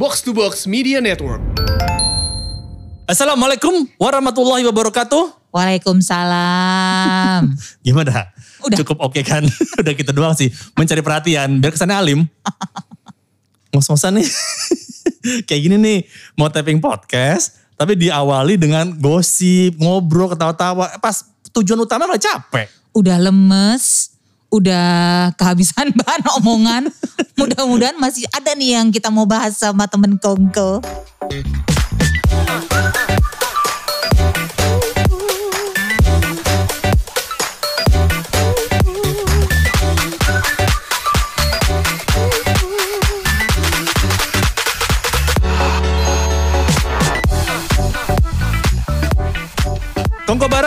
Box to Box Media Network. Assalamualaikum warahmatullahi wabarakatuh. Waalaikumsalam. Gimana? Udah. Cukup oke kan? Udah kita doang sih. Mencari perhatian. Biar kesannya alim. Ngos-ngosan nih. Kayak gini nih. Mau taping podcast. Tapi diawali dengan gosip, ngobrol, ketawa-tawa. Pas tujuan utama udah capek. Udah lemes, udah kehabisan bahan omongan. Mudah-mudahan masih ada nih yang kita mau bahas sama temen kongko.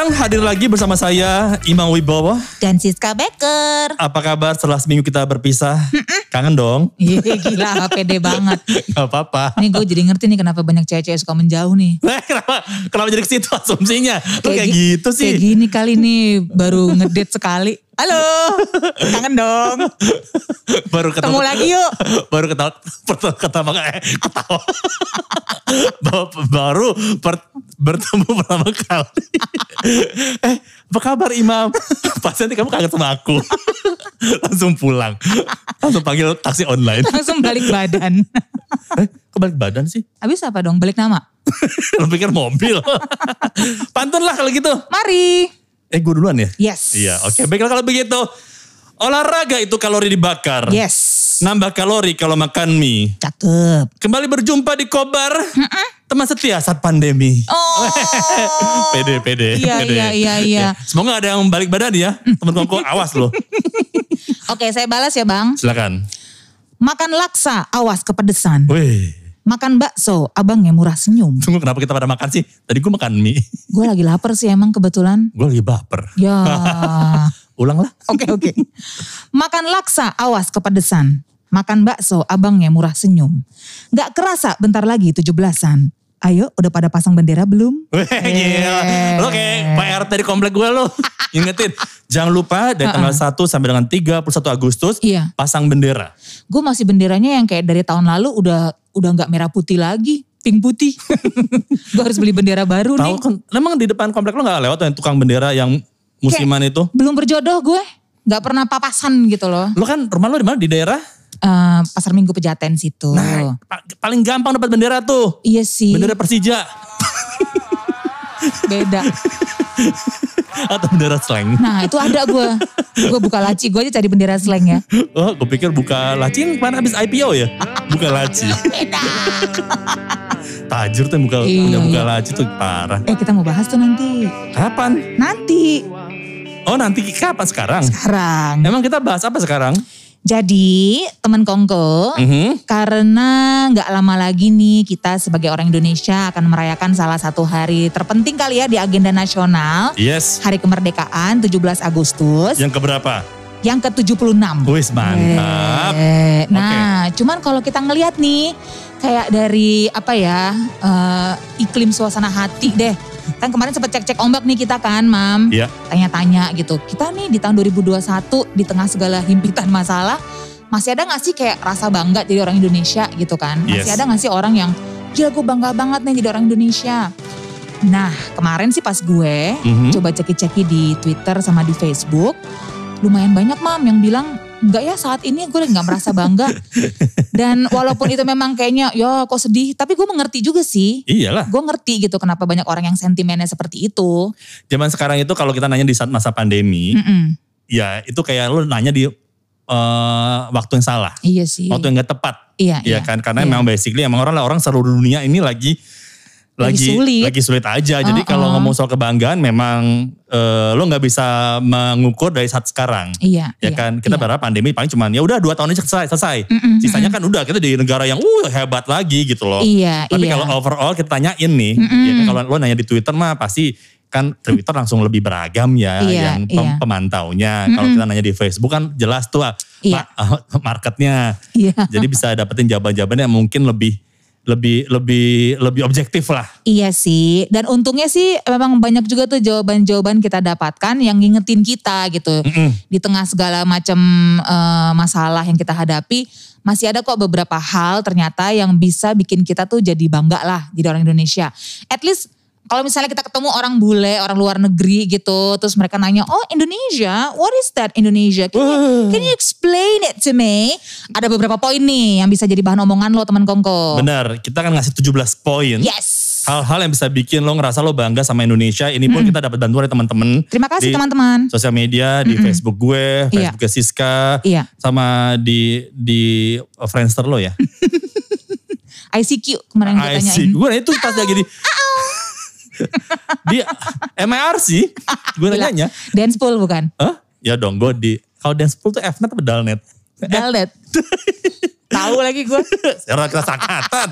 Kongko Barang hadir lagi bersama saya, Imam Wibowo. Dan Siska Becker. Apa kabar setelah seminggu kita berpisah? Kangen dong? Iya gila pede banget. Gak apa-apa. Nih gue jadi ngerti nih kenapa banyak cewek-cewek suka menjauh nih. Nah, kenapa, kenapa jadi ke situ asumsinya? Lu kayak, gi- gitu sih. Kayak gini kali nih baru ngedate sekali. Halo, kangen dong. baru ketemu, Ketemu lagi yuk. baru ketawa pertama ketawa eh, ketawa Ba- baru per- bertemu pertama kali eh apa kabar Imam pasti nanti kamu kaget sama aku langsung pulang langsung panggil taksi online Langsung balik badan. eh kok balik badan sih Habis apa dong? Balik nama? lu pikir mobil pantun lah kalau gitu Mari. eh gue duluan ya Yes. iya oke baiklah kalau begitu olahraga itu kalori dibakar Yes. Nambah kalori kalau makan mie Cakep. Kembali berjumpa di Kobar. Teman setia saat pandemi. Oh. pede, pede. Iya, pede. iya, iya, iya. Semoga ada yang balik badan ya. Temen kongko awas loh. Oke, saya balas ya, Bang. Silakan. Makan laksa, awas kepedesan. Wih. Makan bakso, abangnya murah senyum. Tunggu kenapa kita pada makan sih? Tadi gue makan mie. Gue lagi lapar sih emang kebetulan. Gue lagi baper. Ya. Ulang lah. Oke, oke. Makan laksa, awas kepedesan. Makan bakso, abangnya murah senyum. Gak kerasa bentar lagi 17-an. Ayo, udah pada pasang bendera belum? Gila. Lo kayak Pak RT di komplek gue lo. Ingetin. Jangan lupa dari tanggal 1 sampai dengan 31 Agustus. Iya. Pasang bendera. Gue masih benderanya yang kayak dari tahun lalu udah udah nggak merah putih lagi, pink putih. gue harus beli bendera baru Tahu nih. kan. Emang di depan komplek lo gak lewat tuh yang tukang bendera yang musiman itu? Belum berjodoh gue, nggak pernah papasan gitu loh. Lo kan rumah lo di mana? Di daerah? Eh, pasar Minggu Pejaten situ. Nah, pa- paling gampang dapat bendera tuh. Iya sih, Bendera Persija beda. atau bendera slang. Nah itu ada gue. Gue buka laci, gue aja cari bendera slang ya. Oh, gue pikir buka laci kemarin habis IPO ya. Buka laci. Beda. Tajur tuh yang buka, Iya, punya buka iya. laci tuh parah. Eh kita mau bahas tuh nanti. Kapan? Nanti. Oh nanti kapan sekarang? Sekarang. Emang kita bahas apa sekarang? Jadi teman Kongko, Mhm. karena nggak lama lagi nih kita sebagai orang Indonesia akan merayakan salah satu hari terpenting kali ya di agenda nasional. Yes. Hari kemerdekaan 17 Agustus Yang keberapa? yang ke-76. Wis mantap. Eh, Nah, cuman kalau kita ngelihat nih kayak dari apa ya eh, iklim suasana hati deh. Kan kemarin sempat cek-cek ombak nih kita kan, Mam. Iya. Tanya-tanya gitu. Kita nih di tahun 2021 di tengah segala himpitan masalah masih ada gak sih kayak rasa bangga jadi orang Indonesia gitu kan? Masih Yes. ada gak sih orang yang gila gue bangga banget nih jadi orang Indonesia. Nah kemarin sih pas gue Mhm. coba ceki-ceki di Twitter sama di Facebook, lumayan banyak mam yang bilang enggak ya saat ini gue nggak merasa bangga. Dan walaupun itu memang kayaknya ya kok sedih, tapi gue mengerti juga sih. Iyalah. Gue ngerti gitu kenapa banyak orang yang sentimennya seperti itu. Zaman sekarang itu kalau kita nanya di saat masa pandemi, Mm-mm. ya itu kayak lu nanya di eh, waktu yang salah. Iya sih. Waktu yang gak tepat. Iya, Iya kan karena Iya. memang basically emang orang orang seluruh dunia ini lagi Lagi lagi sulit. lagi sulit aja. Jadi Uh-uh. kalau ngomong soal kebanggaan memang eh, lo nggak bisa mengukur dari saat sekarang. Iya. Ya iya, kan kita iya. berharap pandemi paling cuman ya udah dua tahun ini selesai selesai. Mm-mm, Sisanya kan udah kita di negara yang uh hebat lagi gitu loh. Iya, Tapi iya. kalau overall kita tanyain nih, Mm-mm. ya kan kalau lo nanya di Twitter mah pasti kan Twitter langsung lebih beragam ya Iya, yang pem- iya. pemantaunya. Kalau kita nanya di Facebook kan jelas tuh ah, Iya. ma- marketnya. Iya. Jadi bisa dapetin jawaban-jawaban yang mungkin lebih lebih lebih lebih objektif lah. Iya sih, dan untungnya sih memang banyak juga tuh jawaban-jawaban kita dapatkan yang ngingetin kita gitu. Mm-mm. Di tengah segala macam eh, masalah yang kita hadapi, masih ada kok beberapa hal ternyata yang bisa bikin kita tuh jadi bangga lah jadi orang Indonesia. At least kalau misalnya kita ketemu orang bule, orang luar negeri gitu, terus mereka nanya, oh Indonesia, what is that Indonesia? Can you, can you explain it to me? Ada beberapa poin nih yang bisa jadi bahan omongan lo teman Kongko. Benar, kita akan ngasih 17 poin. Yes. Hal-hal yang bisa bikin lo ngerasa lo bangga sama Indonesia. Ini pun kita dapat bantuan dari teman-teman. Terima kasih teman-teman. Sosial media, di Facebook gue, Iya. Facebook Siska, Iya. sama di di Friendster lo ya. ICQ kemarin gue tanyain. Gue itu pas lagi di di MIRC, gue nanya, Dance pool bukan? Hah? Ya dong, gue di kalau dance pool tuh Fnet apa Dalnet? Daldet. Tahu lagi gue. Secara kita sangkatan.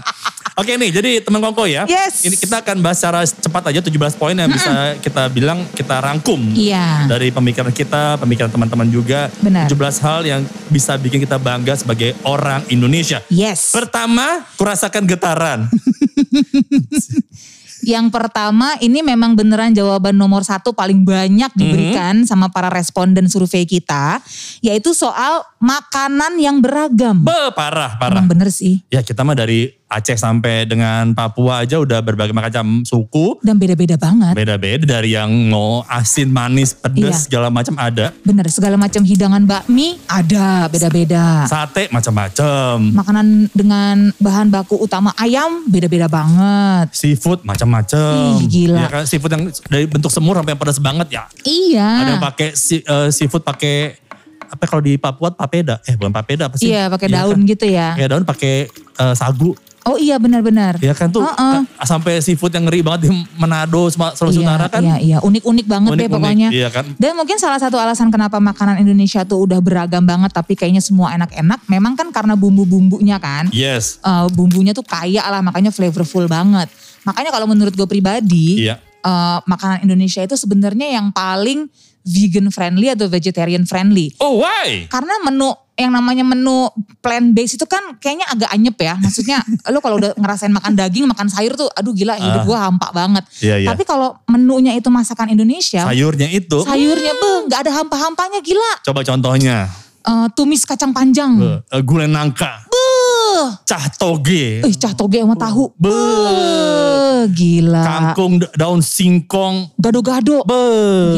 Oke nih, jadi teman Kongko ya. Yes. Ini kita akan bahas secara cepat aja 17 poin yang bisa kita bilang kita rangkum. Iya. Dari pemikiran kita, pemikiran teman-teman juga. Benar. 17 hal yang bisa bikin kita bangga sebagai orang Indonesia. Yes. Pertama, kurasakan getaran. Yang pertama ini memang beneran jawaban nomor satu paling banyak diberikan sama para responden survei kita. Yaitu soal makanan yang beragam. Be, parah, parah. Emang bener sih. Ya kita mah dari Aceh sampai dengan Papua aja udah berbagai macam suku. Dan beda-beda banget. Beda-beda dari yang mau asin, manis, Iya. pedas, segala macam ada. Bener segala macam hidangan bakmi ada beda-beda. Sate macam-macam. Makanan dengan bahan baku utama ayam beda-beda banget. Seafood macam-macam. Ih, gila. Ya kan seafood yang dari bentuk semur sampai yang pedas banget ya. Iya. Ada yang pakai si- eh, seafood pakai apa kalau di Papua papeda? Eh bukan papeda apa sih? Iya pakai Iya daun kan? gitu ya. Pakai daun pakai eh, sagu. Oh iya benar-benar. Ya kan tuh eh, sampai seafood yang ngeri banget di Manado, Sulawesi iya, Utara kan. Iya, iya. Unik-unik banget deh Unik-unik, pokoknya. Iya kan. Dan mungkin salah satu alasan kenapa makanan Indonesia tuh udah beragam banget tapi kayaknya semua enak-enak. Memang kan karena bumbu-bumbunya kan. Yes. Eh, bumbunya tuh kaya lah makanya flavorful banget. Makanya kalau menurut gue pribadi. Iya. eh, makanan Indonesia itu sebenarnya yang paling vegan friendly atau vegetarian friendly. Oh why? Karena menu yang namanya menu plant based itu kan kayaknya agak anyep ya. Maksudnya lo kalau udah ngerasain makan daging, makan sayur tuh aduh gila hidup Ah. gue hampa banget. Iya iya. Tapi kalau menunya itu masakan Indonesia, Sayurnya itu. sayurnya be nggak ada hampa-hampanya gila. Coba contohnya. Eh, tumis kacang panjang. Eh, gulai nangka. Beuh. Cah toge. Eh cah toge sama tahu. Be. Beuh, gila. Kangkung da- daun singkong. Gado-gado. Be.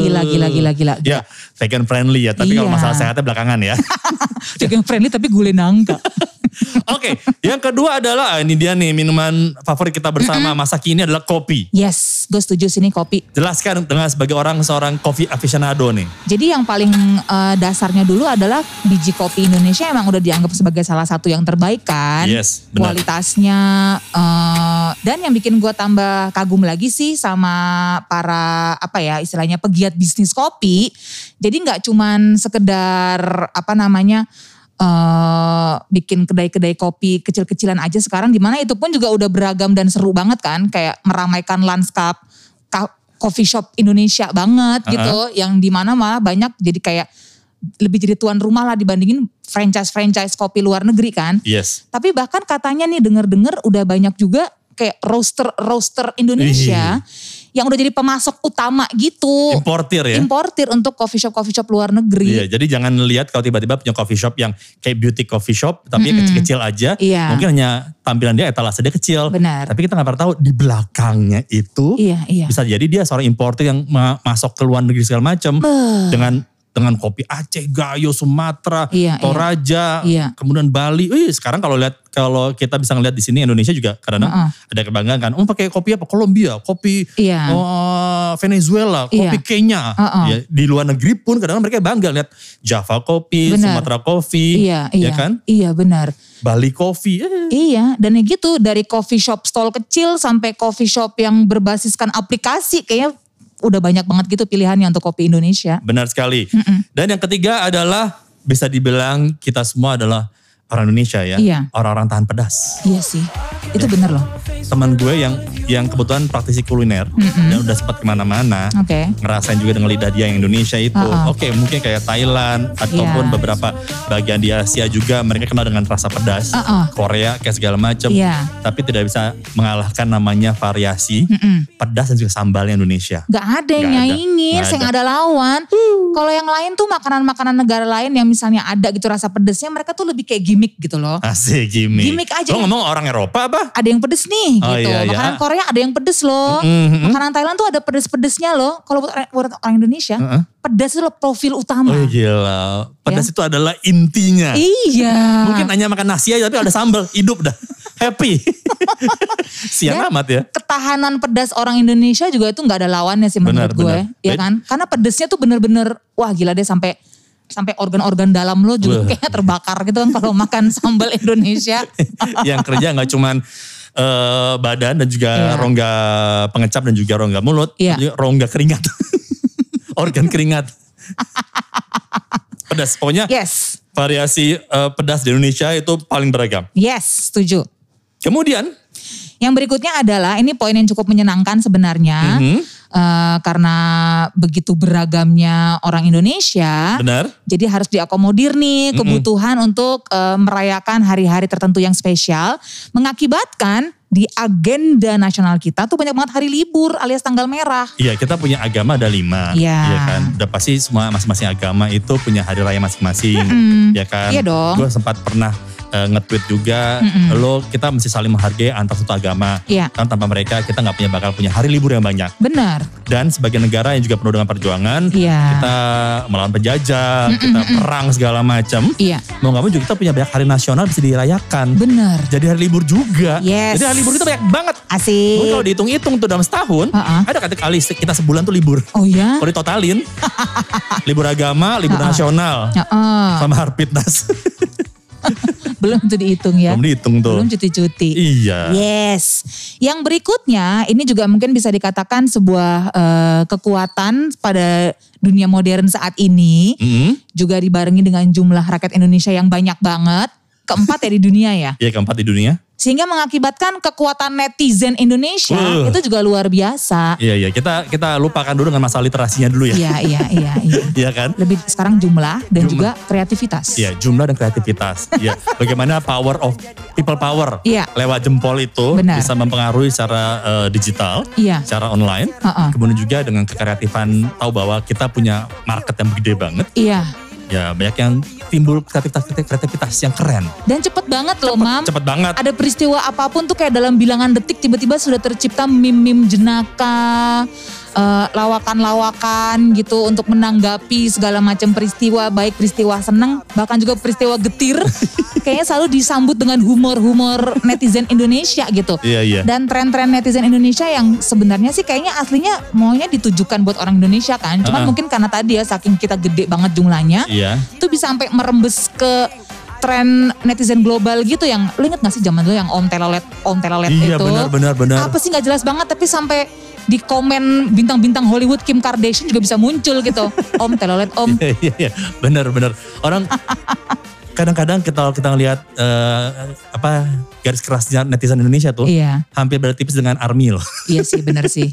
Gila, gila, gila, gila. Ya, vegan friendly ya. Tapi kalau Iya. masalah sehatnya belakangan ya. Vegan friendly tapi gulai nangka. Oke, yang kedua adalah ah, ini dia nih minuman favorit kita bersama masa kini adalah kopi. Yes, gue setuju sini kopi. Jelaskan dengan sebagai orang seorang coffee aficionado nih. Jadi yang paling eh, dasarnya dulu adalah biji kopi Indonesia emang udah dianggap sebagai salah satu yang terbaik kan. Yes, benar. Kualitasnya eh, dan yang bikin gue tambah kagum lagi sih sama para apa ya istilahnya pegiat bisnis kopi. Jadi nggak cuman sekedar apa namanya eh bikin kedai-kedai kopi kecil-kecilan aja sekarang di mana itu pun juga udah beragam dan seru banget kan kayak meramaikan lanskap ka- coffee shop Indonesia banget gitu yang di mana malah banyak jadi kayak lebih jadi tuan rumah lah dibandingin franchise-franchise kopi luar negeri kan. Yes. Tapi bahkan katanya nih denger-denger udah banyak juga kayak roaster-roaster Indonesia yang udah jadi pemasok utama gitu. Importir ya. Importir untuk coffee shop-coffee shop luar negeri. Iya, jadi jangan lihat kalau tiba-tiba punya coffee shop yang kayak beauty coffee shop, tapi Mm-mm. kecil-kecil aja. Iya. Mungkin hanya tampilan dia etalase dia kecil. Benar. Tapi kita nggak pernah tahu di belakangnya itu Iya, iya. bisa jadi dia seorang importer yang ma- masuk ke luar negeri segala macam dengan dengan kopi Aceh, Gayo, Sumatera, Iya, Toraja, Iya. kemudian Bali. Wih, sekarang kalau lihat kalau kita bisa ngeliat di sini Indonesia juga kadang Heeh. ada kebanggaan kan. Oh pakai kopi apa? Kolombia, kopi Iya. oh, Venezuela, Iya. kopi Kenya. Heeh. Ya, di luar negeri pun kadang mereka bangga lihat Java kopi, Benar. Sumatera kopi, Iya, iya. ya kan? Iya benar. Bali kopi. Eh, Iya, dan ya gitu dari coffee shop stall kecil sampai coffee shop yang berbasiskan aplikasi kayaknya udah banyak banget gitu pilihannya untuk kopi Indonesia. Benar sekali. Dan yang ketiga adalah bisa dibilang kita semua adalah orang Indonesia ya. Iya. Orang-orang tahan pedas. Iya sih, itu bener loh. Teman gue yang yang kebetulan praktisi kuliner Mm-mm. dan udah sempat ke mana-mana, Oke. ngerasain juga dengan lidah dia yang Indonesia itu. Uh-uh. Oke, mungkin kayak Thailand ataupun Iya. beberapa bagian di Asia juga mereka kenal dengan rasa pedas. Uh-uh. Korea kayak segala macam. Iya. Tapi tidak bisa mengalahkan namanya variasi Mm-mm. pedas dan juga sambalnya Indonesia. Gak ada yang ada. nyaingin, ada. nggak ada lawan. Kalau yang lain tuh makanan-makanan negara lain yang misalnya ada gitu rasa pedesnya, mereka tuh lebih kayak gimmick gitu loh. Asik gimmick. Gimmick aja Lo ngomong orang Eropa apa? Ada yang pedes nih Oh, gitu. iya, iya. Makanan Korea ada yang pedes loh. Mhm. Makanan Thailand tuh ada pedes-pedesnya loh. Kalau buat orang, buat orang Indonesia, Heeh. pedas itu loh profil utama. Oh gila. Pedas Ya. itu adalah intinya. Iya. Mungkin hanya makan nasi aja tapi ada sambal. Hidup dah. Happy. Siang Ya. amat ya. ketahanan pedas orang Indonesia juga itu nggak ada lawannya sih menurut Benar, gue, benar. ya kan? Karena pedesnya tuh bener-bener wah gila deh sampai sampai organ-organ dalam lo juga kayaknya terbakar gitu kan kalau makan sambal Indonesia. yang kerja nggak cuman eh, badan dan juga Iya. rongga pengecap dan juga rongga mulut, juga rongga keringat, organ keringat. pedas, pokoknya Yes, variasi eh, pedas di Indonesia itu paling beragam. yes, setuju. Kemudian, Yang berikutnya adalah ini poin yang cukup menyenangkan sebenarnya Mhm. Eh, karena begitu beragamnya orang Indonesia. benar, Jadi harus diakomodir nih kebutuhan untuk eh, merayakan hari-hari tertentu yang spesial. Mengakibatkan di agenda nasional kita tuh banyak banget hari libur alias tanggal merah. iya kita punya agama ada lima, Iya. ya kan. Udah pasti semua masing-masing agama itu punya hari raya masing-masing, Mm-mm. ya kan. Iya dong. Gue sempat pernah eh, nge-tweet juga, Mm-mm. lo kita mesti saling menghargai antar satu agama. Iya, Kan tanpa mereka kita nggak punya bakal punya hari libur yang banyak. benar. Dan sebagai negara yang juga penuh dengan perjuangan, Iya. kita melawan penjajah, kita perang segala macam. Iya, Mau nggak mau juga kita punya banyak hari nasional bisa dirayakan. benar. Jadi hari libur juga. Yes. Jadi hari libur itu banyak banget. Mungkin Asik. kalau dihitung-hitung tuh dalam setahun, Uh-uh. ada kata kali kita sebulan tuh libur. Oh ya? Kalau ditotalin, libur agama, libur Uh-uh. nasional, Heeh. sama harpitnas. Belum itu dihitung ya. Belum dihitung tuh. Belum cuti-cuti. Iya. Yes. Yang berikutnya ini juga mungkin bisa dikatakan sebuah eh, kekuatan pada dunia modern saat ini. Mm-mm. Juga dibarengi dengan jumlah rakyat Indonesia yang banyak banget. Keempat ya di dunia ya. Iya keempat di dunia. Sehingga mengakibatkan kekuatan netizen Indonesia Uh. itu juga luar biasa. Iya iya kita kita lupakan dulu dengan masalah literasinya dulu ya. Iya, iya, iya, iya. Iya kan? Lebih sekarang jumlah dan Jumlah. juga kreativitas. Iya, jumlah dan kreativitas. Iya, bagaimana power of people power Iya. lewat jempol itu Benar. bisa mempengaruhi secara eh, digital, Iya. secara online. Heeh. Kemudian juga dengan kekreatifan tahu bahwa kita punya market yang gede banget. Iya. Ya, banyak yang timbul kreativitas kreativitas yang keren. Dan cepet banget loh, Mam. Cepet banget. ada peristiwa apa pun tuh kayak dalam bilangan detik tiba-tiba sudah tercipta mim-mim jenaka, eh, lawakan-lawakan gitu untuk menanggapi segala macam peristiwa, baik peristiwa seneng, bahkan juga peristiwa getir. Kayaknya selalu disambut dengan humor-humor netizen Indonesia gitu. Iya, iya. Dan tren-tren netizen Indonesia yang sebenarnya sih kayaknya aslinya maunya ditujukan buat orang Indonesia kan. Cuman Uh-uh. mungkin karena tadi ya saking kita gede banget jumlahnya, Iya. itu bisa sampai merembes ke tren netizen global gitu yang lu inget gak sih zaman dulu yang Om Telolet Om Telolet Iya, itu benar benar benar. apa sih nggak jelas banget tapi sampai di komen bintang-bintang Hollywood Kim Kardashian juga bisa muncul gitu Om Telolet Om Iya, iya, iya. Benar benar. Orang kadang-kadang kita kita ngelihat eh, apa garis kerasnya netizen Indonesia tuh iya hampir bertipis dengan army loh. iya sih bener sih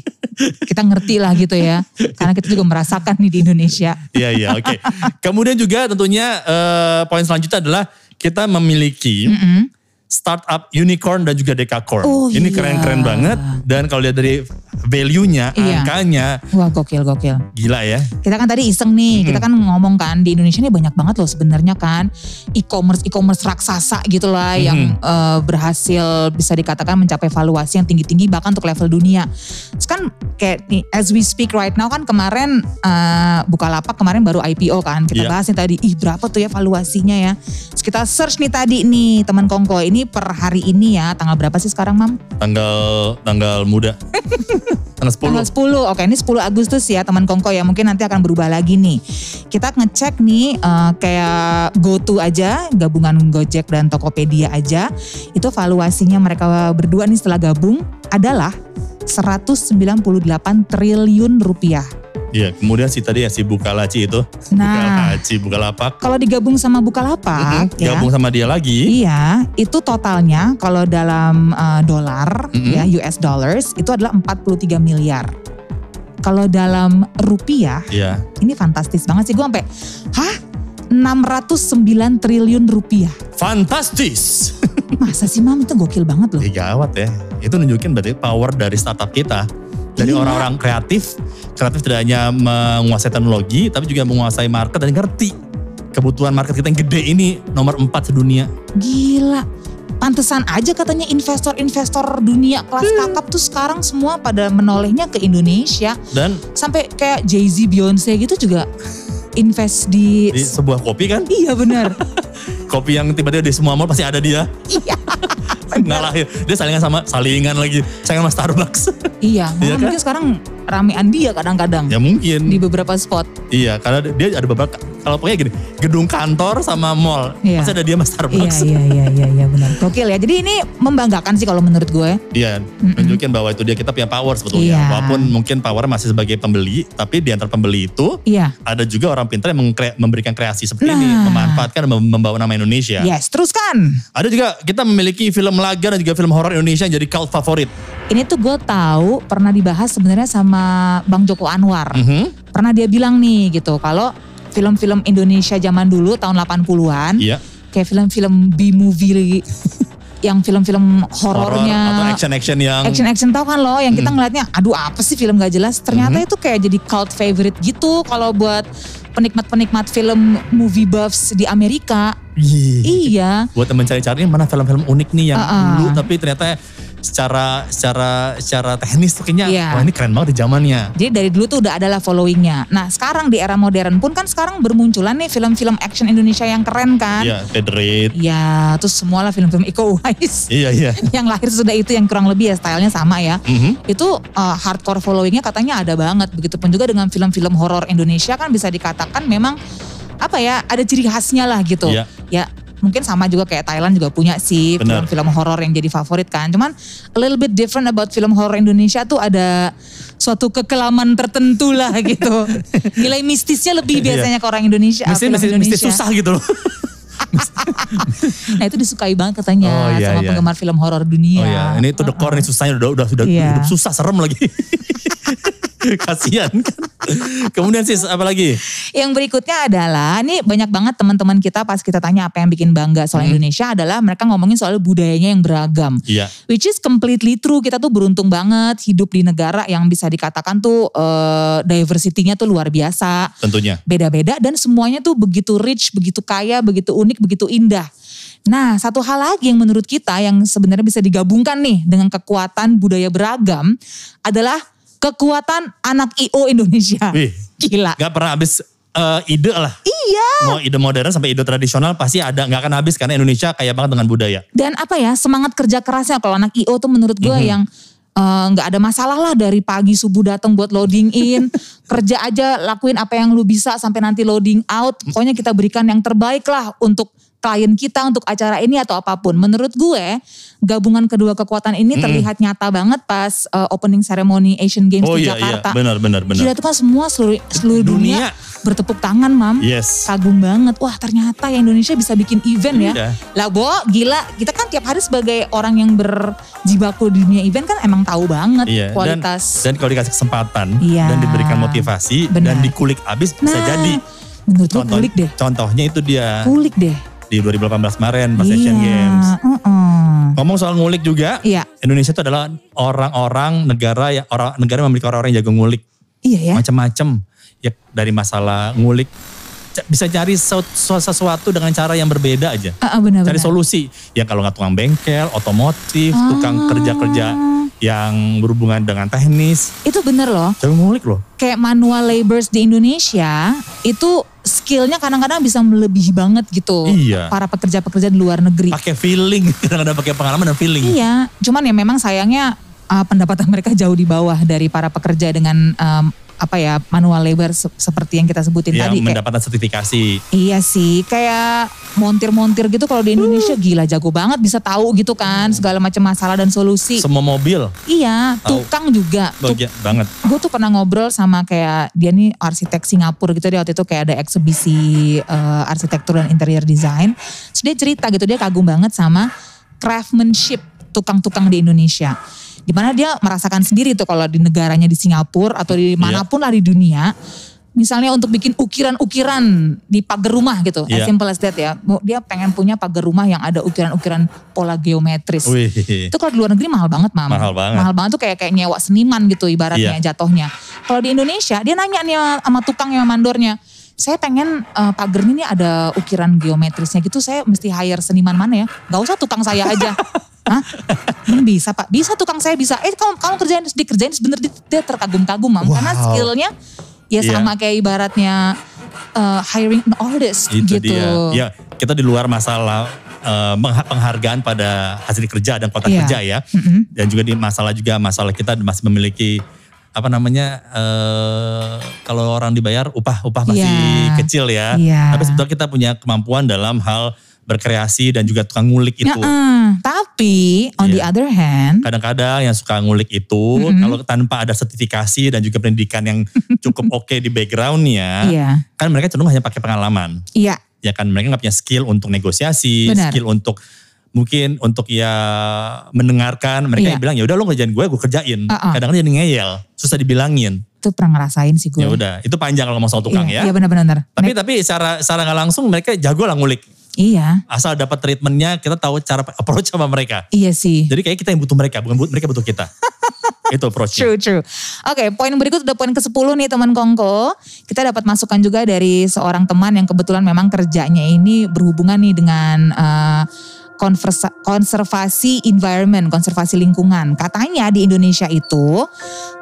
kita ngerti lah gitu ya karena kita juga merasakan nih di Indonesia Iya iya oke. Kemudian juga tentunya eh, poin selanjutnya adalah kita memiliki Mm-mm. Startup unicorn dan juga dekakorn. Oh, Ini iya. keren-keren banget dan kalau lihat dari value-nya, Iya. angkanya wah gokil gokil gila ya. kita kan tadi iseng nih, kita kan ngomong kan di Indonesia ini banyak banget loh sebenarnya kan e-commerce e-commerce raksasa gitu lah yang eh, berhasil bisa dikatakan mencapai valuasi yang tinggi-tinggi bahkan untuk level dunia. Terus kan kayak nih as we speak right now kan kemarin eh, Bukalapak kemarin baru IPO kan. Kita Iya. bahas nih tadi ih berapa tuh ya valuasinya ya. Terus kita search nih tadi nih teman Kongko ini per hari ini ya tanggal berapa sih sekarang Mam? Tanggal tanggal muda. tanggal 10. Tanggal 10, oke ini 10 Agustus ya teman Kongko ya mungkin nanti akan berubah lagi nih. Kita ngecek nih eh, kayak GoTo aja, gabungan Gojek dan Tokopedia aja. Itu valuasinya mereka berdua nih setelah gabung adalah 198 triliun rupiah. Iya, kemudian si tadi ya si Bukalaci itu. Nah. Bukalaci, Bukalapak. Kalau digabung sama Bukalapak, Mm-mm, ya, Gabung sama dia lagi. Iya, itu totalnya kalau dalam uh, dolar Mm-mm. ya US dollars itu adalah 43 miliar. Kalau dalam rupiah Iya. ini fantastis banget sih gue sampai hah 609 triliun rupiah. Fantastis. Masa sih mam itu gokil banget loh. Ya gawat ya. Itu nunjukin berarti power dari startup kita. Dari Iya. orang-orang kreatif. Kreatif tidak hanya menguasai teknologi, tapi juga menguasai market dan ngerti kebutuhan market kita yang gede ini nomor 4 sedunia. Gila. Pantesan aja katanya investor-investor dunia kelas kakap tuh sekarang semua pada menolehnya ke Indonesia. Dan Sampai kayak Jay-Z, Beyonce gitu juga invest di... di sebuah kopi kan, Iya benar. kopi yang tiba-tiba di semua mall pasti ada dia. iya. Ngalahin. Dia salingan sama, salingan lagi. Saingan sama Starbucks. Iya, malah Iya kan? mungkin sekarang ramean dia kadang-kadang ya mungkin. di beberapa spot. Iya, karena dia ada beberapa kalau pokoknya gini, gedung kantor sama mall, Iya. pasti ada dia sama Iya, Starbucks. iya, iya, iya, iya benar. Gokil ya. Jadi ini membanggakan sih kalau menurut gue. Dia Mm-mm. nunjukin bahwa itu dia kita punya power sebetulnya. Iya. Walaupun mungkin power masih sebagai pembeli, tapi di antara pembeli itu Iya. ada juga orang pintar yang mengkre- memberikan kreasi seperti ini, Nah. memanfaatkan dan mem- membawa nama Indonesia. Yes, teruskan. Ada juga kita memiliki film laga dan juga film horor Indonesia yang jadi cult favorit. Ini tuh gue tahu pernah dibahas sebenarnya sama Bang Joko Anwar. Mhm. Pernah dia bilang nih gitu, kalau film-film Indonesia zaman dulu tahun 80-an, Iya. kayak film-film B-movie yang film-film Horor horornya atau action-action yang action action tau kan lo yang kita Hmm. ngeliatnya aduh apa sih film gak jelas ternyata Mhm. itu kayak jadi cult favorite gitu kalau buat penikmat-penikmat film movie buffs di Amerika iya buat temen cari-cari mana film-film unik nih yang Uh-uh. dulu tapi ternyata secara secara secara teknis tuh kayaknya Iya. wah ini keren banget di zamannya. jadi dari dulu tuh udah adalah followingnya nah sekarang di era modern pun kan sekarang bermunculan nih film-film action Indonesia yang keren kan Iya, Federate. ya terus semualah film-film Iko Uwais Iya, iya. yang lahir sudah itu yang kurang lebih ya stylenya sama ya Mhm. itu uh, hardcore followingnya katanya ada banget. Begitupun juga dengan film-film horor Indonesia kan bisa dikatakan memang apa ya ada ciri khasnya lah gitu. Iya. Ya mungkin sama juga kayak Thailand juga punya sih Benar. film-film horor yang jadi favorit kan. Cuman a little bit different about film horor Indonesia tuh ada suatu kekelaman tertentu lah gitu. Nilai mistisnya lebih Iya. biasanya ke orang Indonesia. Mesti, film mesti, mesti Indonesia. susah gitu loh. Nah itu disukai banget katanya Oh, iya, sama iya. penggemar film horor dunia. Oh iya, ini tuh dekor nih susahnya udah udah sudah Iya. hidup susah serem lagi. Kasihan kan. Kemudian sis apa lagi? Yang berikutnya adalah, ini banyak banget teman-teman kita pas kita tanya apa yang bikin bangga soal Hmm. Indonesia adalah mereka ngomongin soal budayanya yang beragam. Iya. Which is completely true. Kita tuh beruntung banget hidup di negara yang bisa dikatakan tuh eh, diversity-nya tuh luar biasa. Tentunya. Beda-beda dan semuanya tuh begitu rich, begitu kaya, begitu unik, begitu indah. Nah, satu hal lagi yang menurut kita yang sebenarnya bisa digabungkan nih dengan kekuatan budaya beragam adalah kekuatan anak IO Indonesia. Wih, Gila. gak pernah habis eh, ide lah. Iya. Mau ide modern sampai ide tradisional pasti ada nggak akan habis karena Indonesia kaya banget dengan budaya. Dan apa ya semangat kerja kerasnya kalau anak IO tuh menurut gue Mhm. yang eh, nggak ada masalah lah dari pagi subuh datang buat loading in kerja aja lakuin apa yang lu bisa sampai nanti loading out pokoknya kita berikan yang terbaik lah untuk klien kita untuk acara ini atau apa pun menurut gue gabungan kedua kekuatan ini Mhm. terlihat nyata banget pas eh, opening ceremony Asian Games Oh di iya iya, Jakarta benar benar benar. Gila itu kan semua seluruh, seluruh dunia, bertepuk tangan mam Yes. kagum banget. Wah ternyata ya Indonesia bisa bikin event ya. Iya. Lah Bo, gila. Kita kan tiap hari sebagai orang yang berjibaku di dunia event kan emang tahu banget Iya, dan, kualitas. dan kalau dikasih kesempatan Iya. dan diberikan motivasi Benar. dan dikulik abis bisa Nah, jadi. menurut Contoh, kulik deh. Contohnya itu dia Kulik deh. Di 2018 kemarin pas iya. Asian Games. uh-uh. Ngomong soal ngulik juga, Iya. Indonesia itu adalah orang-orang negara yang orang negara yang memiliki orang-orang yang jago ngulik Iya ya. macam-macam. Ya dari masalah ngulik bisa cari sesu- sesuatu dengan cara yang berbeda aja. Uh, benar Cari benar. solusi. Yang kalau nggak tukang bengkel, otomotif, tukang Ah. kerja-kerja yang berhubungan dengan teknis. Itu bener loh. Jago ngulik loh. Kayak manual laborers di Indonesia itu skillnya kadang-kadang bisa melebihi banget gitu. Iya. Para pekerja-pekerja di luar negeri. Pakai feeling, kadang-kadang pakai pengalaman dan feeling. Iya, cuman ya memang sayangnya uh, pendapatan mereka jauh di bawah dari para pekerja dengan um, apa ya manual labor se- seperti yang kita sebutin yang tadi kayak mendapatkan sertifikasi. Iya sih, kayak montir-montir gitu kalau di Indonesia gila jago banget bisa tahu gitu kan segala macam masalah dan solusi. Semua mobil. iya, Tahu. tukang juga. Tuk- Bahagia banget. gue tuh pernah ngobrol sama kayak dia nih arsitek Singapura gitu dia waktu itu kayak ada eksebisi eh, arsitektur dan interior design. Terus dia cerita gitu dia kagum banget sama craftsmanship tukang-tukang di Indonesia. Di mana dia merasakan sendiri tuh kalau di negaranya di Singapura atau di mana pun lah di dunia. Misalnya untuk bikin ukiran-ukiran di pagar rumah gitu, Iya. as simple as that ya. Dia pengen punya pagar rumah yang ada ukiran-ukiran pola geometris. Wih. Itu kalau di luar negeri mahal banget, Mam. Mahal banget. Mahal banget tuh kayak kayak nyewa seniman gitu ibaratnya Iya. jatuhnya. Kalau di Indonesia dia nanya nih sama- tukang yang mandornya. Saya pengen eh, pagar ini ada ukiran geometrisnya gitu. Saya mesti hire seniman mana ya? Gak usah tukang saya aja. Hah? Hmm, bisa pak? Bisa tukang saya bisa. Eh kamu, kamu kerjain dikerjain sebenernya dia terkagum-kagum mam. Karena Wow. skillnya ya Iya. sama kayak ibaratnya eh, hiring an artist Itu gitu. dia. Ya, kita di luar masalah mengha- penghargaan pada hasil kerja dan kontrak Iya. kerja ya. Mm-mm. Dan juga di masalah juga masalah kita masih memiliki apa namanya eh kalau orang dibayar upah upah masih Iya. kecil ya. Iya. Tapi sebetulnya kita punya kemampuan dalam hal berkreasi dan juga tukang ngulik itu. Ya, tapi on the Iya. other hand, Kadang-kadang yang suka ngulik itu Mm-mm. kalau tanpa ada sertifikasi dan juga pendidikan yang cukup oke di backgroundnya, iya, kan mereka cenderung hanya pakai pengalaman. iya, ya kan mereka nggak punya skill untuk negosiasi, Benar. skill untuk mungkin untuk ya mendengarkan mereka yang bilang ya udah lo ngerjain gue gue kerjain. Uh-uh. Kadang-kadang jadi ngeyel, susah dibilangin. itu pernah ngerasain sih gue. Ya udah, itu panjang kalau ngomong soal tukang iya, ya. Iya benar-benar. Tapi tapi secara secara nggak langsung mereka jago lah ngulik. Iya, Asal dapat treatmentnya kita tahu cara approach sama mereka. iya sih. Jadi kayak kita yang butuh mereka, bukan bu- mereka butuh kita. itu approachnya. True, true. Oke, poin berikut udah poin ke-10 nih teman Kongko. Kita dapat masukan juga dari seorang teman yang kebetulan memang kerjanya ini berhubungan nih dengan konversa- konservasi environment, konservasi lingkungan. Katanya di Indonesia itu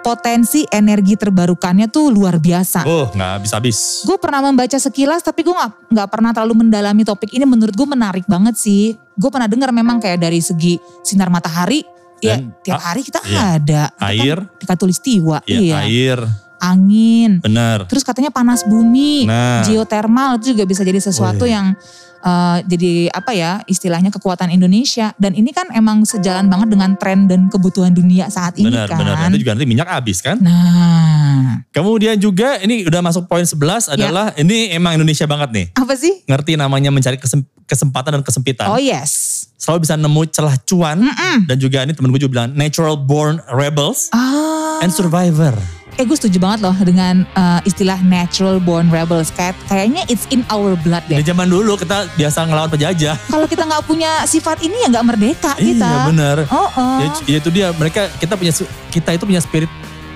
potensi energi terbarukannya tuh luar biasa. Oh nggak habis-habis. Gue pernah membaca sekilas tapi gue nggak nggak pernah terlalu mendalami topik ini. Menurut gue menarik banget sih. Gue pernah dengar memang kayak dari segi sinar matahari, ya Dan, tiap ah, hari kita iya. ada. Itu kan Air. di Katulistiwa, Ya, iya. air, Angin. benar. Terus katanya panas bumi, Nah. geotermal itu juga bisa jadi sesuatu Oh, iya. yang eh, jadi apa ya istilahnya kekuatan Indonesia. Dan ini kan emang sejalan banget dengan tren dan kebutuhan dunia saat ini Benar, kan. benar. Nanti juga nanti minyak habis kan? Nah, Kemudian juga ini udah masuk poin 11 Ya. adalah ini emang Indonesia banget nih. apa sih? Ngerti namanya mencari kesem- kesempatan dan kesempitan. Oh yes. Selalu bisa nemu celah cuan dan juga ini temen gue juga bilang natural born rebels Ah. and survivor. Eh gue setuju banget loh dengan eh, istilah natural born rebels. Kayak kayaknya it's in our blood Di deh. zaman dulu kita biasa ngelawan penjajah. Kalau kita nggak punya sifat ini ya nggak merdeka kita. Iya benar. Oh, oh. Ya, ya itu dia mereka kita punya kita itu punya spirit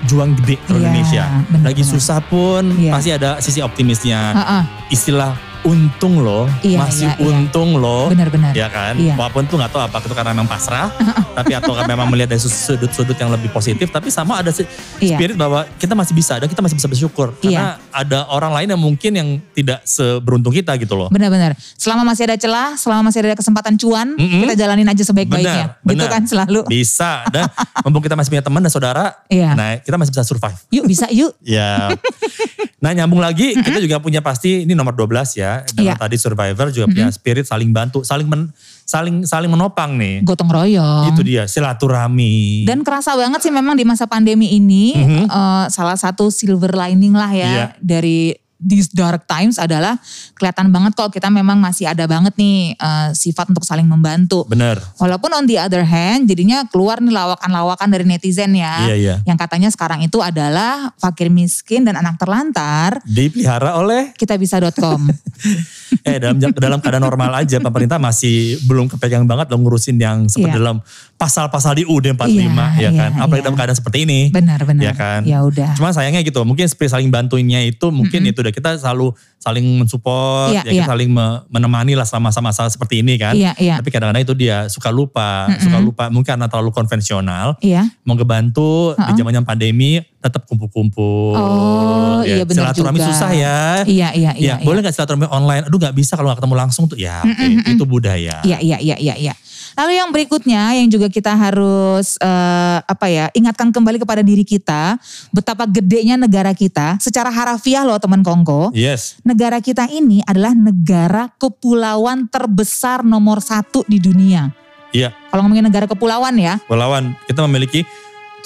juang gede ke Iya, Indonesia. benar, Lagi susah pun Iya. pasti ada sisi optimisnya. Ah, ah, Istilah untung loh, Iya, masih iya, iya. untung loh. Benar-benar. Ya kan, Iya. walaupun tuh nggak tahu apa itu karena memang pasrah, tapi atau kan memang melihat dari sudut-sudut yang lebih positif, tapi sama ada Iya. spirit bahwa kita masih bisa dan kita masih bisa bersyukur karena ada orang lain yang mungkin yang tidak seberuntung kita gitu loh. Benar-benar. Selama masih ada celah, selama masih ada kesempatan cuan, Mm-mm. kita jalanin aja sebaik-baiknya. Gitu kan selalu. Bisa dan mumpung kita masih punya teman dan saudara, Iya. nah kita masih bisa survive. Yuk bisa yuk. Ya. nah nyambung lagi kita juga punya pasti ini nomor 12 ya. Dengan Iya. tadi survivor juga punya spirit saling bantu, saling men- saling saling menopang nih. Gotong royong. Itu dia silaturahmi. Dan kerasa banget sih memang di masa pandemi ini Mhm. eh, salah satu silver lining lah ya Iya. dari these dark times adalah kelihatan banget kalau kita memang masih ada banget nih eh, sifat untuk saling membantu. Bener. Walaupun on the other hand jadinya keluar nih lawakan-lawakan dari netizen ya. Iya, iya. Yang katanya sekarang itu adalah fakir miskin dan anak terlantar Dipelihara oleh kitabisa.com. eh dalam dalam keadaan normal aja pemerintah masih belum kepegang banget loh ngurusin yang seperti Iya. dalam pasal-pasal di UUD 45 Iya, ya kan. iya, Apalagi iya. dalam keadaan seperti ini. Benar-benar. Ya kan. Ya udah. Cuma sayangnya gitu, mungkin saling bantunya itu mungkin itu udah kita selalu saling mensupport, Iya, ya kita iya. saling me- menemani lah selama masa-masa seperti ini kan. Iya, iya. Tapi kadang-kadang itu dia suka lupa, suka lupa mungkin karena terlalu konvensional. Iya. Mau ngebantu di zamannya pandemi tetap kumpul-kumpul. Oh, iya benar Silaturahmi susah ya. Iya, iya, iya. Ya, boleh gak silaturahmi online? Aduh gak bisa kalau gak ketemu langsung tuh. Ya oke, itu budaya. Iya, iya, iya, iya, iya. Lalu yang berikutnya yang juga kita harus eh, apa ya ingatkan kembali kepada diri kita betapa gedenya negara kita secara harafiah loh teman Kongko. Yes. Negara kita ini adalah negara kepulauan terbesar nomor satu di dunia. Iya. Kalau ngomongin negara kepulauan ya, Pulauan kita memiliki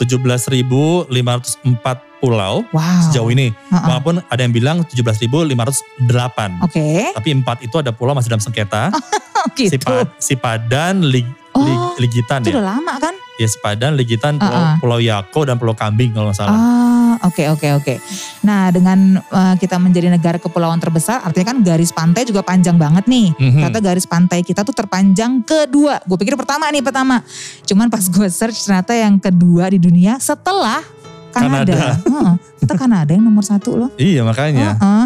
17.504 pulau wow. sejauh ini. Ha-ha. Walaupun ada yang bilang 17.508. Oke, Tapi empat itu ada pulau masih dalam sengketa. gitu. Si, Pa- si Padan, Lig, Oh, Lig- Ligitan Itu ya. udah lama kan? Ya si Padan, Ligitan, Pulau, Uh-uh. Pulau Yako dan Pulau Kambing kalau nggak salah. Ah, oke oke oke. Nah, dengan eh, kita menjadi negara kepulauan terbesar, artinya kan garis pantai juga panjang banget nih. Mhm. Ternyata garis pantai kita tuh terpanjang kedua. Gue pikir pertama nih pertama. Cuman pas gue search ternyata yang kedua di dunia setelah Kanada. Kanada. Heeh, kita Kanada yang nomor satu loh. Iya makanya. Heeh.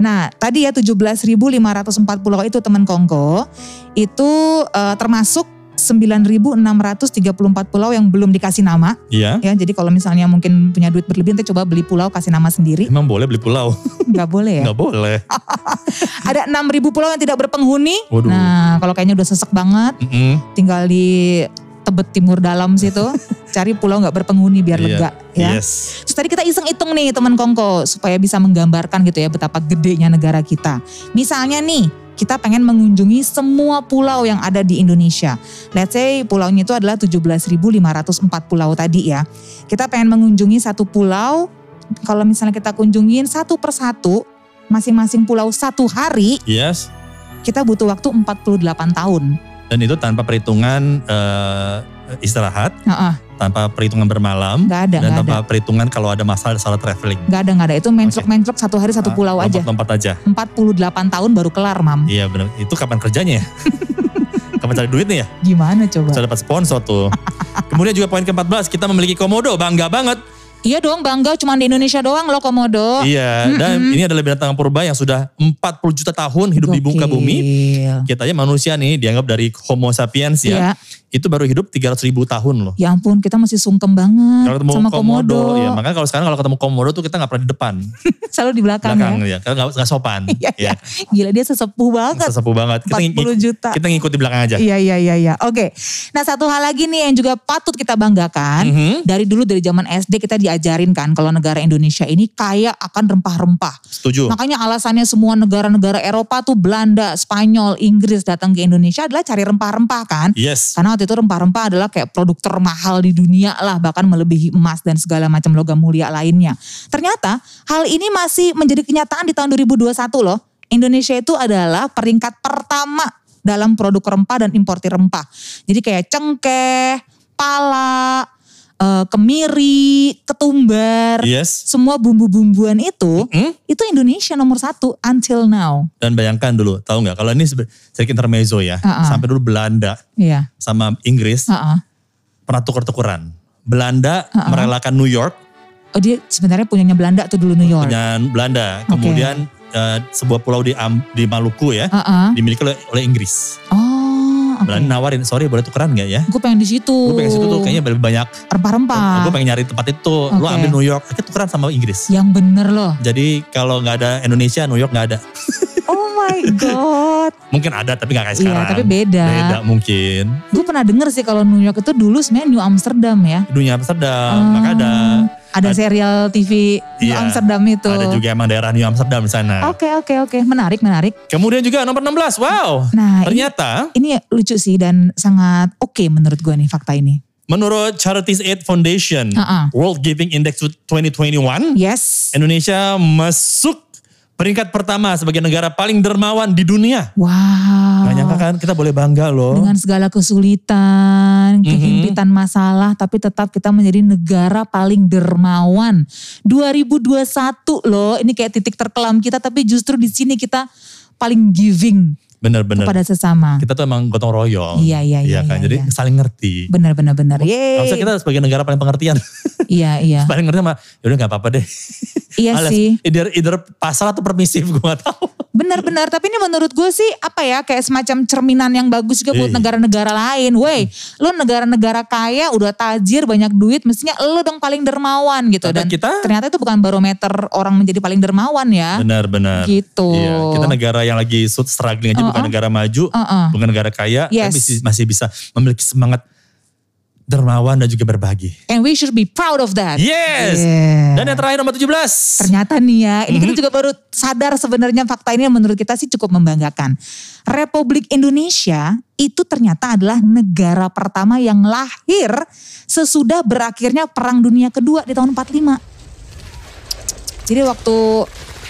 Nah tadi ya 17.504 pulau itu teman Kongko. Itu eh, termasuk 9.634 pulau yang belum dikasih nama. Iya. Ya, jadi kalau misalnya mungkin punya duit berlebih nanti coba beli pulau kasih nama sendiri. Emang boleh beli pulau? Nggak boleh ya. Nggak boleh. Ada 6.000 pulau yang tidak berpenghuni. Waduh. Nah, kalau kayaknya udah sesek banget, Mm-mm. tinggal di Tebet Timur dalam situ, cari pulau nggak berpenghuni biar Iya. lega ya. Yes. Terus tadi kita iseng hitung nih teman Kongko supaya bisa menggambarkan gitu ya betapa gedenya negara kita. Misalnya nih, kita pengen mengunjungi semua pulau yang ada di Indonesia. Let's say pulaunya itu adalah 17.504 pulau tadi ya. Kita pengen mengunjungi satu pulau, kalau misalnya kita kunjungin satu persatu, masing-masing pulau satu hari, Yes. kita butuh waktu 48 tahun. Dan itu tanpa perhitungan eh, istirahat, Heeh, tanpa perhitungan bermalam, nggak ada, dan ada. tanpa perhitungan kalau ada masalah salah traveling. Nggak ada, nggak ada. Itu menclok-menclok satu hari satu Ah, pulau aja. Lompat-lompat aja. 48 tahun baru kelar, Mam. Iya benar. Itu kapan kerjanya ya? kapan cari duitnya ya? Gimana coba? Bisa dapat sponsor tuh. Kemudian juga poin ke-14, kita memiliki komodo, bangga banget. Iya dong, bangga cuma di Indonesia doang loh Komodo. Iya, dan ini adalah binatang purba yang sudah 40 juta tahun hidup di muka bumi. Gokil. Kita aja manusia nih dianggap dari Homo sapiens ya. Iya. Itu baru hidup 300 ribu tahun loh. Ya ampun, kita masih sungkem banget Kalau ketemu sama komodo, Komodo. ya makanya kalau sekarang kalau ketemu komodo tuh kita nggak pernah di depan, Selalu di belakang, belakang ya. ya, karena nggak nggak sopan. Iya, ya. Gila dia sesepuh banget. Sesepuh banget. Kita, 40 ngikut, juta. kita ngikut di belakang aja. Iya, iya, iya, iya. Oke. Nah satu hal lagi nih yang juga patut kita banggakan. Mhm. Dari dulu dari zaman SD kita diajarin kan kalau negara Indonesia ini kaya akan rempah-rempah. Setuju. Makanya alasannya semua negara-negara Eropa tuh Belanda, Spanyol, Inggris datang ke Indonesia adalah cari rempah-rempah kan. Yes. Karena waktu itu rempah-rempah adalah kayak produk termahal di dunia lah, bahkan melebihi emas dan segala macam logam mulia lainnya. Ternyata hal ini masih menjadi kenyataan di tahun 2021 loh. Indonesia itu adalah peringkat pertama dalam produk rempah dan importir rempah. Jadi kayak cengkeh, pala, eh, kemiri, ketumbar, Yes. semua bumbu-bumbuan itu, Hmm? itu Indonesia nomor satu until now. Dan bayangkan dulu, tahu nggak? Kalau ini sedikit intermezzo ya, Uh-uh. sampai dulu Belanda Iya. sama Inggris Heeh. pernah tuker-tukeran. Belanda Uh-uh. merelakan New York, Oh dia sebenarnya punyanya Belanda tuh dulu New York. punya Belanda. Kemudian eh, sebuah pulau di Am- di Maluku ya, Heeh. dimiliki oleh, oleh Inggris. Oh, oke. Belanda nawarin, sorry boleh tukeran nggak ya? Gue pengen di situ. Gue pengen situ tuh kayaknya lebih banyak. rempah-rempah. Gue pengen nyari tempat itu. Lo Oke. ambil New York, akhirnya tukeran sama Inggris. Yang bener loh. Jadi kalau nggak ada Indonesia, New York nggak ada. Oh my god. Mungkin ada tapi nggak kayak Iya, sekarang. tapi beda. Beda mungkin. Gue pernah denger sih kalau New York itu dulu sebenarnya New Amsterdam ya. Dunia Amsterdam, Oh, maka ada Ada Ad- serial TV New Iya, Amsterdam itu. ada juga emang daerah New Amsterdam di sana. Oke oke oke, menarik menarik. Kemudian juga nomor 16, wow. Nah ini, Ternyata ini lucu sih dan sangat oke menurut gue nih fakta ini. menurut Charities Aid Foundation Uh-uh. World Giving Index 2021, Yes. Indonesia masuk peringkat pertama sebagai negara paling dermawan di dunia. Wow. Gak nyangka kan kita boleh bangga loh. Dengan segala kesulitan, kehimpitan masalah, tapi tetap kita menjadi negara paling dermawan. 2021 loh, ini kayak titik terkelam kita, tapi justru di sini kita paling giving Bener-bener. kepada sesama. Kita tuh emang gotong royong. Iya, iya, iya, kan? iya, Jadi iya. saling ngerti. Benar, benar, benar. Yeay. Harusnya kita sebagai negara paling pengertian. Iya, iya. paling ngerti sama, yaudah gak apa-apa deh. Iya Alias, sih. Either, either pasal atau permisif, gue gak tahu. Benar-benar, tapi ini menurut gue sih apa ya kayak semacam cerminan yang bagus juga buat Iya. negara-negara lain. Woi, lu negara-negara kaya udah tajir banyak duit, mestinya lu dong paling dermawan gitu. Dan kita- ternyata itu bukan barometer orang menjadi paling dermawan ya. Benar-benar. Gitu. Iya, kita negara yang lagi struggling aja bukan negara maju, Uh-uh. bukan negara kaya, Yes. tapi masih, bisa memiliki semangat dermawan dan juga berbagi. And we should be proud of that. Yes. Yeah. Dan yang terakhir nomor 17. Ternyata nih ya, ini Mhm. kita juga baru sadar sebenarnya fakta ini yang menurut kita sih cukup membanggakan. Republik Indonesia itu ternyata adalah negara pertama yang lahir sesudah berakhirnya Perang Dunia Kedua di tahun 45. Jadi waktu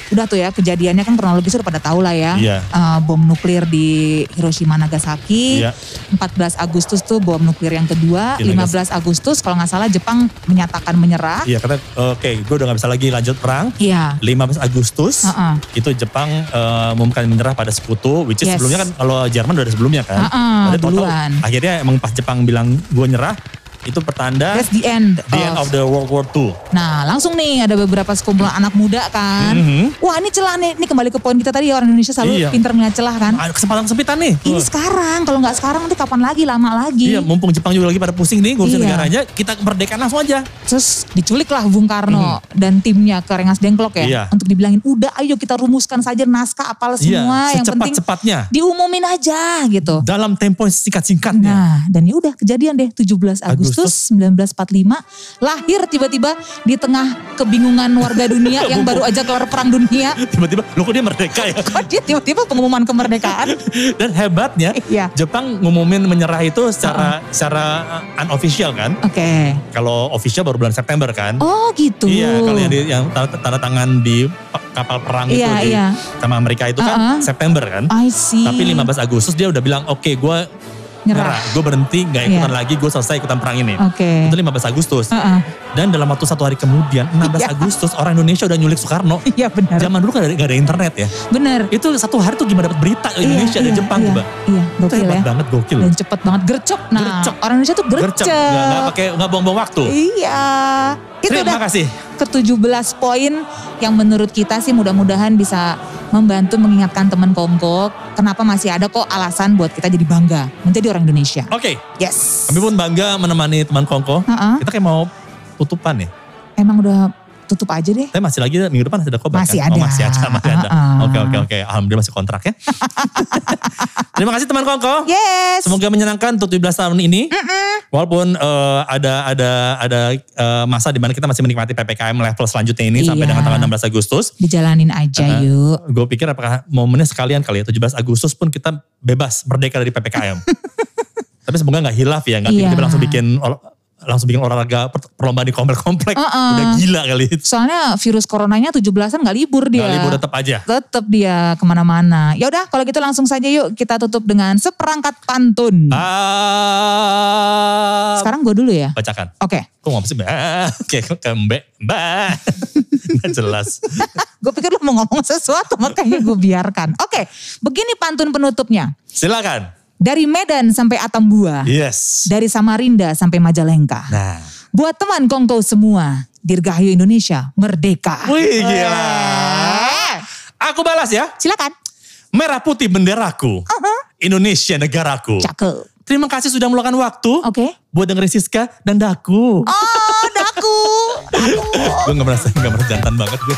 udah tuh ya kejadiannya kan kronologis udah pada tahu lah ya. Iya. Eh, bom nuklir di Hiroshima Nagasaki. Iya. 14 Agustus tuh bom nuklir yang kedua. Di 15 Agustus kalau nggak salah Jepang menyatakan menyerah. Iya, kata oke, gue udah gak bisa lagi lanjut perang. Iya. 15 Agustus Heeh. itu Jepang mengumumkan menyerah pada sekutu, which is Yes. sebelumnya kan kalau Jerman udah ada sebelumnya kan. Ada tahu-tahu duluan. Akhirnya emang pas Jepang bilang gue nyerah, itu pertanda That's the end. the end of the World War II. Nah langsung nih ada beberapa sekumpulan anak muda kan. Mhm. Wah ini celah nih, ini kembali ke poin kita tadi orang Indonesia selalu Iya. pintar melihat celah kan. Ada kesempatan kesempitan nih. Ini sekarang, kalau nggak sekarang nanti kapan lagi, lama lagi. Iya, mumpung Jepang juga lagi pada pusing nih ngurusin Iya. negaranya, kita merdeka langsung aja. Terus diculik lah Bung Karno dan timnya ke Rengas Dengklok ya. Iya. Untuk dibilangin udah ayo kita rumuskan saja naskah apal semua. iya, yang penting secepat-cepatnya. diumumin aja gitu. Dalam tempo singkat-singkatnya. Nah, dan ya udah kejadian deh 17 Agustus, Agustus. 1945 lahir tiba-tiba di tengah kebingungan warga dunia yang baru aja kelar perang dunia. Tiba-tiba, lo kok dia merdeka ya? Kok dia tiba-tiba pengumuman kemerdekaan? Dan hebatnya, Iya. Jepang ngumumin menyerah itu secara secara uh, unofficial kan. Oke. Kalau official baru bulan September kan. Oh gitu. Iya, kalau yang, di, yang tanda, tangan di pa- kapal perang itu Iya, di, iya. sama Amerika itu kan Uh-uh. September kan. I see. Tapi 15 Agustus dia udah bilang, oke gue Nyerah. nyerah. Gue berhenti, gak ikutan Iya. lagi, gue selesai ikutan perang ini. Oke. Itu 15 Agustus. Heeh. Dan dalam waktu satu hari kemudian, 16 Iya. Agustus, orang Indonesia udah nyulik Soekarno. Iya benar. Zaman dulu kan gak ada, gak ada internet ya. Benar. Itu satu hari tuh gimana dapat berita Indonesia Iya, dari iya, Jepang iya. coba. Iya, Itu gokil hebat ya. banget, gokil. Dan cepet banget gercep. Nah, Gercep. orang Indonesia tuh gercep. Gercep, gak, gak pakai gak buang-buang waktu. Iya. Itu Terima udah kasih. ke-17 poin yang menurut kita sih mudah-mudahan bisa membantu mengingatkan teman Komko kenapa masih ada kok alasan buat kita jadi bangga menjadi orang Indonesia. Oke, Yes. kami pun bangga menemani teman Kongko. Heeh. Kita kayak mau tutupan ya. Emang udah tutup aja deh. Tapi masih lagi minggu depan masih ada kobar Masih kan? Oh ada. masih ada, masih ada. Oke oke oke, alhamdulillah masih kontrak ya. Terima kasih teman Kongko. Yes. Semoga menyenangkan untuk 17 tahun ini. Walaupun eh, ada ada ada eh, masa di mana kita masih menikmati PPKM level selanjutnya ini sampai Iya. dengan tanggal 16 Agustus. Dijalanin aja yuk. Gue pikir apakah momennya sekalian kali ya 17 Agustus pun kita bebas merdeka dari PPKM. Tapi semoga nggak hilaf ya, nggak Iya. tiba-tiba langsung bikin langsung bikin olahraga per- perlombaan di komplek-komplek. Uh-uh. Udah gila kali itu. Soalnya virus coronanya 17-an gak libur dia. Nggak libur tetap aja. Tetep dia ke mana-mana. Ya udah kalau gitu langsung saja yuk kita tutup dengan seperangkat pantun. Ah, Sekarang gue dulu ya. bacakan. Oke. Kok ngomong sih mbak? Kayak ke mbak. Nggak jelas. Gue pikir lu mau ngomong sesuatu makanya gue biarkan. Oke, begini pantun penutupnya. Silakan. Dari Medan sampai Atambua. Yes. Dari Samarinda sampai Majalengka. Nah. Buat teman kongko semua. Dirgahayu Indonesia merdeka. Wih gila. Eh, Aku balas ya. Silakan. Merah putih benderaku. Indonesia negaraku. Cakep. Terima kasih sudah meluangkan waktu. Oke. Buat dengerin Siska dan Daku. Oh, daku. Daku. gue gak merasa, gak merasa jantan banget gue.